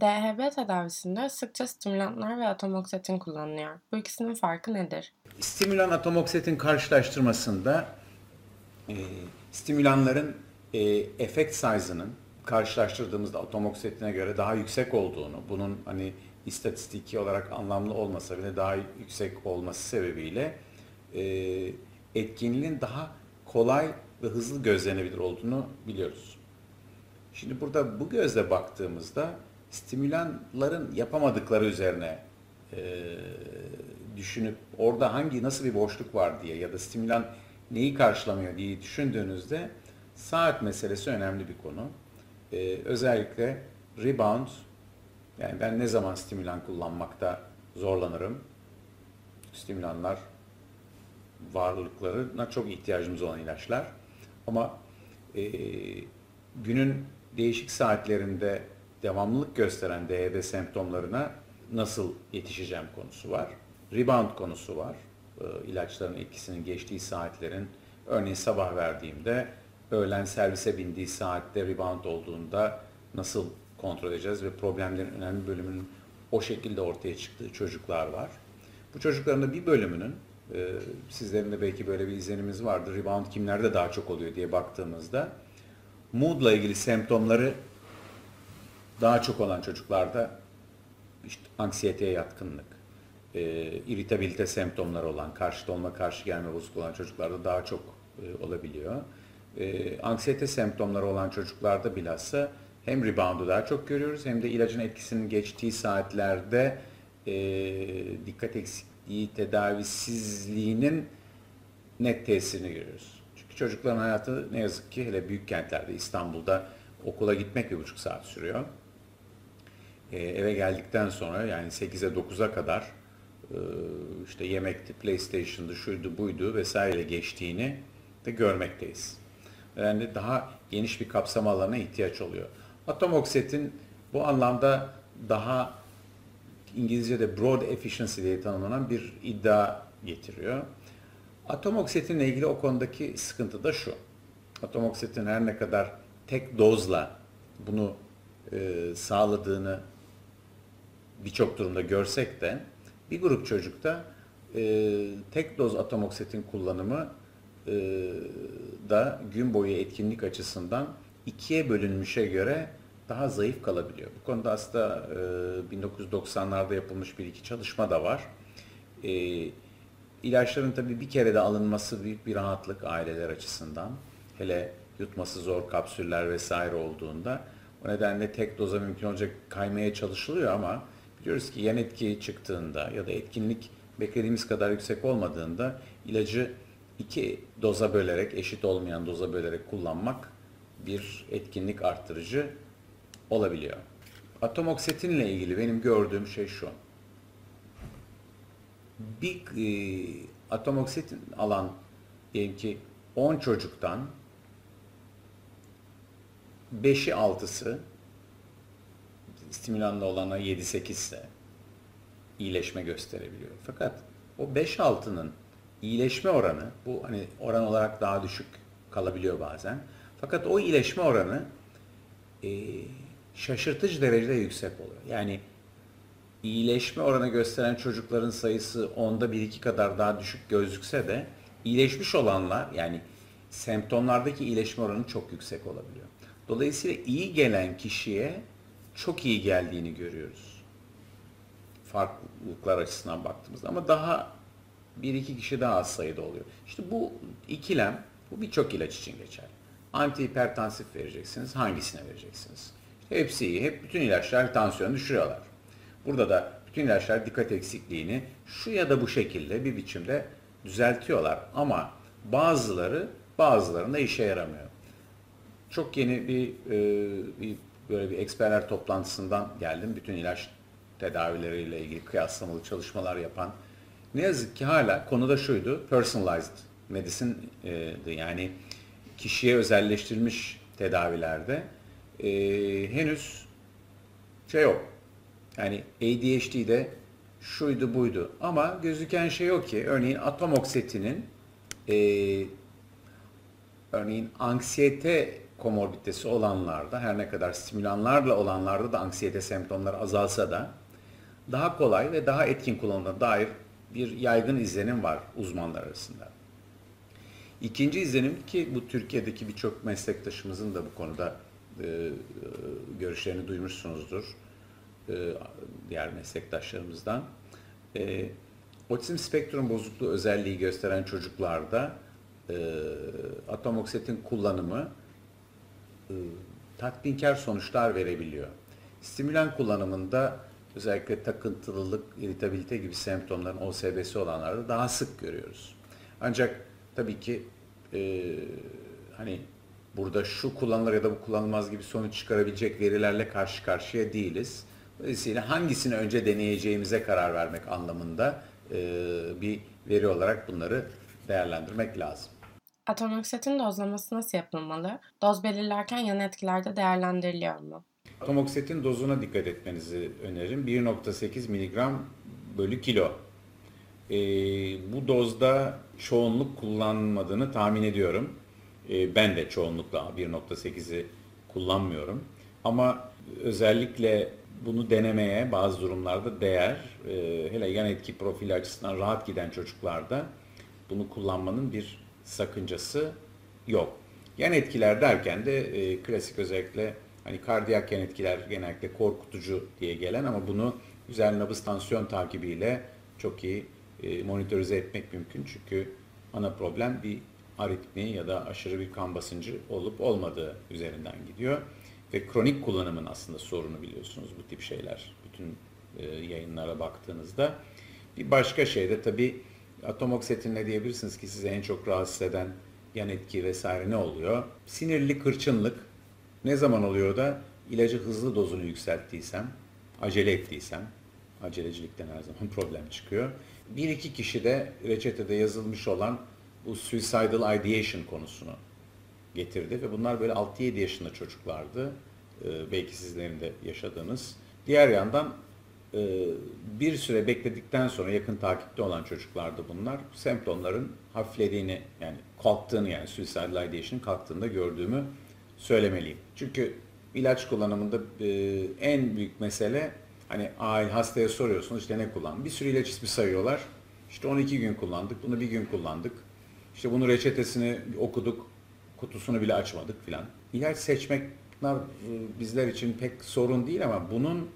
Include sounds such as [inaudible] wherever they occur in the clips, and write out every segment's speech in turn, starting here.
DHB tedavisinde sıkça stimülantlar ve atomoksetin kullanılıyor. Bu ikisinin farkı nedir? Stimülan atomoksetin karşılaştırmasında e, stimülanların e, efekt size'ının karşılaştırdığımızda atomoksetine göre daha yüksek olduğunu, bunun hani istatistiki olarak anlamlı olmasa bile daha yüksek olması sebebiyle e, etkinliğin daha kolay ve hızlı gözlenebilir olduğunu biliyoruz. Şimdi burada bu gözle baktığımızda stimülanların yapamadıkları üzerine e, düşünüp orada hangi nasıl bir boşluk var diye ya da stimülan neyi karşılamıyor diye düşündüğünüzde saat meselesi önemli bir konu. E, özellikle rebound yani ben ne zaman stimülan kullanmakta zorlanırım? Stimülanlar varlıklarına çok ihtiyacımız olan ilaçlar. Ama e, günün değişik saatlerinde devamlılık gösteren DHB semptomlarına nasıl yetişeceğim konusu var. Rebound konusu var. E, ilaçların etkisinin geçtiği saatlerin örneğin sabah verdiğimde öğlen servise bindiği saatte rebound olduğunda nasıl kontrol edeceğiz ve problemlerin önemli bölümünün o şekilde ortaya çıktığı çocuklar var. Bu çocukların da bir bölümünün e, sizlerin de belki böyle bir izlenimiz vardır. Rebound kimlerde daha çok oluyor diye baktığımızda moodla ilgili semptomları daha çok olan çocuklarda işte anksiyeteye yatkınlık, e, irritabilite semptomları olan, karşıt olma, karşı gelme bozukluğu olan çocuklarda daha çok e, olabiliyor. E, anksiyete semptomları olan çocuklarda bilhassa hem reboundu daha çok görüyoruz hem de ilacın etkisinin geçtiği saatlerde e, dikkat eksikliği, tedavisizliğinin net tesirini görüyoruz. Çünkü çocukların hayatı ne yazık ki hele büyük kentlerde İstanbul'da okula gitmek bir buçuk saat sürüyor. E, eve geldikten sonra yani 8'e 9'a kadar e, işte yemekti, PlayStation'dı, şuydu, buydu vesaire geçtiğini de görmekteyiz. Yani daha geniş bir kapsam alanına ihtiyaç oluyor. Atom oksetin bu anlamda daha İngilizce'de broad efficiency diye tanımlanan bir iddia getiriyor. Atom oksetinle ilgili o konudaki sıkıntı da şu. Atom oksetin her ne kadar tek dozla bunu e, sağladığını birçok durumda görsek de bir grup çocukta e, tek doz atom oksetin kullanımı e, da gün boyu etkinlik açısından ikiye bölünmüşe göre daha zayıf kalabiliyor. Bu konuda aslında e, 1990'larda yapılmış bir iki çalışma da var. E, ilaçların tabii bir kere de alınması büyük bir rahatlık aileler açısından. Hele yutması zor kapsüller vesaire olduğunda. O nedenle tek doza mümkün olacak kaymaya çalışılıyor ama biliyoruz ki yan etki çıktığında ya da etkinlik beklediğimiz kadar yüksek olmadığında ilacı iki doza bölerek, eşit olmayan doza bölerek kullanmak bir etkinlik arttırıcı olabiliyor. Atomoksetinle ilgili benim gördüğüm şey şu. Bir e, atomoksetin alan diyelim ki 10 çocuktan 5'i 6'sı stimülanlı olana 7-8 ise iyileşme gösterebiliyor. Fakat o 5-6'nın iyileşme oranı, bu hani oran olarak daha düşük kalabiliyor bazen. Fakat o iyileşme oranı e, şaşırtıcı derecede yüksek oluyor. Yani iyileşme oranı gösteren çocukların sayısı onda bir iki kadar daha düşük gözükse de iyileşmiş olanlar yani semptomlardaki iyileşme oranı çok yüksek olabiliyor. Dolayısıyla iyi gelen kişiye çok iyi geldiğini görüyoruz. Farklılıklar açısından baktığımızda ama daha bir iki kişi daha az sayıda oluyor. İşte bu ikilem, bu birçok ilaç için geçerli. Antihipertansif vereceksiniz, hangisine vereceksiniz? İşte hepsi iyi, hep bütün ilaçlar tansiyonu düşürüyorlar. Burada da bütün ilaçlar dikkat eksikliğini şu ya da bu şekilde bir biçimde düzeltiyorlar ama bazıları bazılarında işe yaramıyor. Çok yeni bir, e, bir böyle bir eksperler toplantısından geldim. Bütün ilaç tedavileriyle ilgili kıyaslamalı çalışmalar yapan. Ne yazık ki hala konuda şuydu, personalized medicine'di. Yani kişiye özelleştirilmiş tedavilerde e, henüz şey yok. Yani ADHD'de şuydu buydu ama gözüken şey o ki örneğin atom oksetinin e, örneğin anksiyete komorbiditesi olanlarda her ne kadar stimülanlarla olanlarda da anksiyete semptomları azalsa da daha kolay ve daha etkin kullanımına dair bir yaygın izlenim var uzmanlar arasında. İkinci izlenim ki bu Türkiye'deki birçok meslektaşımızın da bu konuda e, görüşlerini duymuşsunuzdur e, diğer meslektaşlarımızdan. E, otizm spektrum bozukluğu özelliği gösteren çocuklarda e, atomoksetin kullanımı e, tatminkar sonuçlar verebiliyor. Stimülan kullanımında özellikle takıntılılık, iritabilite gibi semptomların OSB'si olanlarda daha sık görüyoruz. Ancak tabii ki e, hani burada şu kullanılır ya da bu kullanılmaz gibi sonuç çıkarabilecek verilerle karşı karşıya değiliz. Dolayısıyla hangisini önce deneyeceğimize karar vermek anlamında e, bir veri olarak bunları değerlendirmek lazım. Atomoksetin dozlaması nasıl yapılmalı? Doz belirlerken yan etkilerde değerlendiriliyor mu? Atomoksetin dozuna dikkat etmenizi öneririm. 1.8 mg bölü kilo. E, bu dozda çoğunluk kullanmadığını tahmin ediyorum. E, ben de çoğunlukla 1.8'i kullanmıyorum. Ama özellikle bunu denemeye bazı durumlarda değer. E, hele yan etki profili açısından rahat giden çocuklarda bunu kullanmanın bir sakıncası yok. Yan etkiler derken de e, klasik özellikle hani kardiyak yan etkiler genellikle korkutucu diye gelen ama bunu güzel nabız tansiyon takibiyle çok iyi e, monitörize etmek mümkün. Çünkü ana problem bir aritmi ya da aşırı bir kan basıncı olup olmadığı üzerinden gidiyor. Ve kronik kullanımın aslında sorunu biliyorsunuz bu tip şeyler. Bütün e, yayınlara baktığınızda. Bir başka şey de tabii atomoksetin ne diyebilirsiniz ki size en çok rahatsız eden yan etki vesaire ne oluyor? Sinirli kırçınlık ne zaman oluyor da ilacı hızlı dozunu yükselttiysem, acele ettiysem, acelecilikten her zaman problem çıkıyor. Bir iki kişi de reçetede yazılmış olan bu suicidal ideation konusunu getirdi ve bunlar böyle 6-7 yaşında çocuklardı. Ee, belki sizlerin de yaşadığınız. Diğer yandan bir süre bekledikten sonra yakın takipte olan çocuklarda bunlar semptomların hafiflediğini yani kalktığını yani suicidal ideation'ın kalktığında gördüğümü söylemeliyim. Çünkü ilaç kullanımında e, en büyük mesele hani aile hastaya soruyorsunuz işte ne kullan? Bir sürü ilaç ismi sayıyorlar. İşte 12 gün kullandık, bunu bir gün kullandık. İşte bunu reçetesini okuduk, kutusunu bile açmadık filan. İlaç seçmek e, bizler için pek sorun değil ama bunun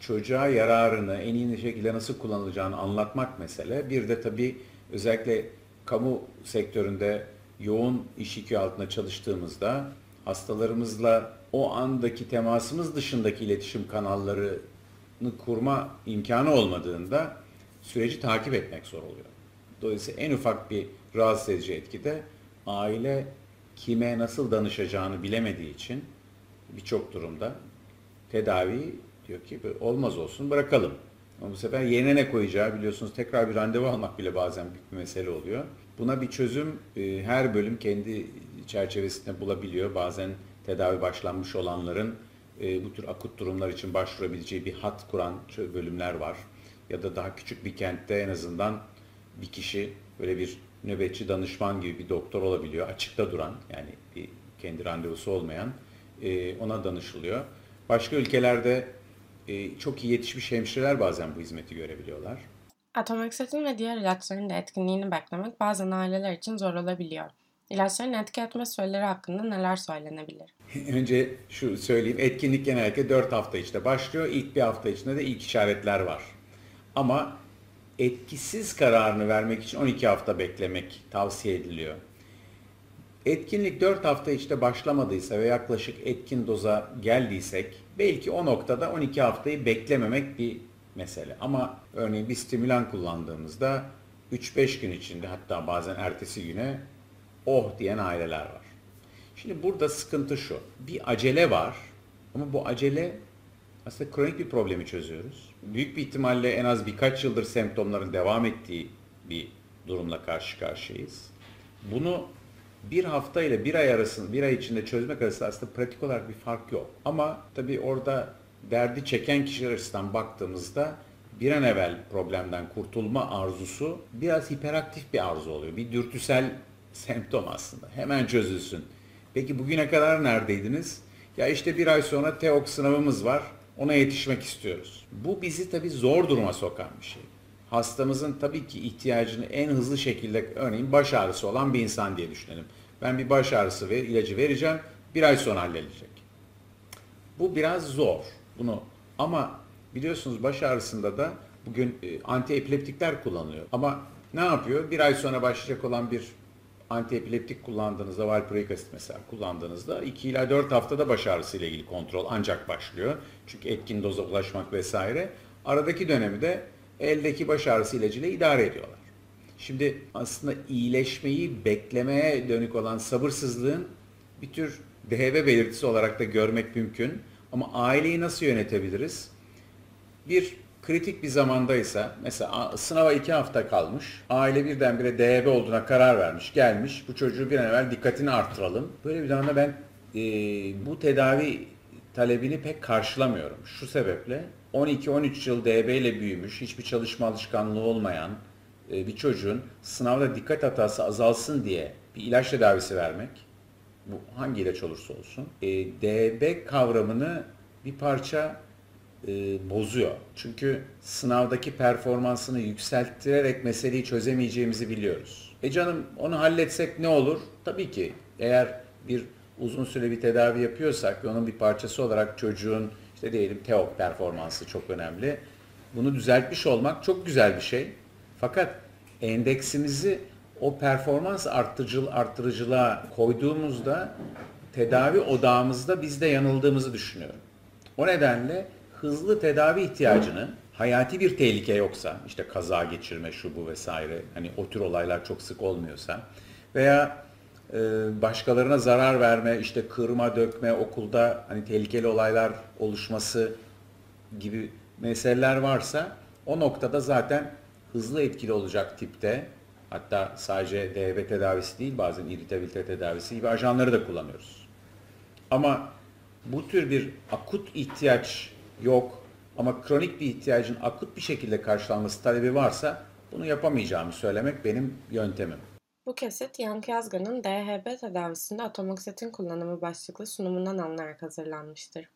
çocuğa yararını en iyi şekilde nasıl kullanılacağını anlatmak mesele. Bir de tabii özellikle kamu sektöründe yoğun iş yükü altında çalıştığımızda hastalarımızla o andaki temasımız dışındaki iletişim kanallarını kurma imkanı olmadığında süreci takip etmek zor oluyor. Dolayısıyla en ufak bir rahatsız edici etkide aile kime nasıl danışacağını bilemediği için birçok durumda tedavi diyor ki olmaz olsun bırakalım. Ama bu sefer yerine ne koyacağı biliyorsunuz tekrar bir randevu almak bile bazen büyük bir mesele oluyor. Buna bir çözüm e, her bölüm kendi çerçevesinde bulabiliyor. Bazen tedavi başlanmış olanların e, bu tür akut durumlar için başvurabileceği bir hat kuran bölümler var. Ya da daha küçük bir kentte en azından bir kişi böyle bir nöbetçi danışman gibi bir doktor olabiliyor. Açıkta duran yani bir kendi randevusu olmayan e, ona danışılıyor. Başka ülkelerde e, çok iyi yetişmiş hemşireler bazen bu hizmeti görebiliyorlar. Atomoksetin ve diğer ilaçların da etkinliğini beklemek bazen aileler için zor olabiliyor. İlaçların etki etme süreleri hakkında neler söylenebilir? [laughs] Önce şu söyleyeyim, etkinlik genellikle 4 hafta içinde başlıyor. İlk bir hafta içinde de ilk işaretler var. Ama etkisiz kararını vermek için 12 hafta beklemek tavsiye ediliyor. Etkinlik 4 hafta içinde başlamadıysa ve yaklaşık etkin doza geldiysek belki o noktada 12 haftayı beklememek bir mesele. Ama örneğin bir stimülan kullandığımızda 3-5 gün içinde hatta bazen ertesi güne oh diyen aileler var. Şimdi burada sıkıntı şu. Bir acele var ama bu acele aslında kronik bir problemi çözüyoruz. Büyük bir ihtimalle en az birkaç yıldır semptomların devam ettiği bir durumla karşı karşıyayız. Bunu bir hafta ile bir ay arasında, bir ay içinde çözmek arasında aslında pratik olarak bir fark yok. Ama tabii orada derdi çeken kişiler açısından baktığımızda bir an evvel problemden kurtulma arzusu biraz hiperaktif bir arzu oluyor. Bir dürtüsel semptom aslında. Hemen çözülsün. Peki bugüne kadar neredeydiniz? Ya işte bir ay sonra TEOK sınavımız var. Ona yetişmek istiyoruz. Bu bizi tabii zor duruma sokan bir şey. Hastamızın tabii ki ihtiyacını en hızlı şekilde örneğin baş ağrısı olan bir insan diye düşünelim. Ben bir baş ağrısı ver, ilacı vereceğim. Bir ay sonra halledilecek. Bu biraz zor. Bunu ama biliyorsunuz baş ağrısında da bugün e, antiepileptikler kullanılıyor. Ama ne yapıyor? Bir ay sonra başlayacak olan bir antiepileptik kullandığınızda, valproik asit mesela kullandığınızda 2 ila 4 haftada baş ağrısı ile ilgili kontrol ancak başlıyor. Çünkü etkin doza ulaşmak vesaire. Aradaki dönemi de eldeki baş ağrısı ilacıyla idare ediyorlar. Şimdi aslında iyileşmeyi beklemeye dönük olan sabırsızlığın bir tür DHB belirtisi olarak da görmek mümkün. Ama aileyi nasıl yönetebiliriz? Bir kritik bir zamandaysa, mesela sınava iki hafta kalmış, aile birdenbire DHB olduğuna karar vermiş, gelmiş, bu çocuğu bir an evvel dikkatini arttıralım. Böyle bir zamanda ben e, bu tedavi talebini pek karşılamıyorum. Şu sebeple 12-13 yıl DHB ile büyümüş, hiçbir çalışma alışkanlığı olmayan e, bir çocuğun sınavda dikkat hatası azalsın diye bir ilaç tedavisi vermek, bu hangi ilaç olursa olsun, e, DB kavramını bir parça e, bozuyor. Çünkü sınavdaki performansını yükselttirerek meseleyi çözemeyeceğimizi biliyoruz. E canım onu halletsek ne olur? Tabii ki eğer bir uzun süre bir tedavi yapıyorsak ve onun bir parçası olarak çocuğun işte diyelim TEOK performansı çok önemli. Bunu düzeltmiş olmak çok güzel bir şey. Fakat endeksimizi o performans arttırıcı, arttırıcılığa koyduğumuzda tedavi odağımızda biz de yanıldığımızı düşünüyorum. O nedenle hızlı tedavi ihtiyacını hayati bir tehlike yoksa işte kaza geçirme şu bu vesaire hani o tür olaylar çok sık olmuyorsa veya başkalarına zarar verme işte kırma dökme okulda hani tehlikeli olaylar oluşması gibi meseleler varsa o noktada zaten hızlı etkili olacak tipte hatta sadece DHB tedavisi değil bazen irritabilite tedavisi gibi ajanları da kullanıyoruz. Ama bu tür bir akut ihtiyaç yok ama kronik bir ihtiyacın akut bir şekilde karşılanması talebi varsa bunu yapamayacağımı söylemek benim yöntemim. Bu kesit Yankı Yazgan'ın DHB tedavisinde atomoksitin kullanımı başlıklı sunumundan alınarak hazırlanmıştır.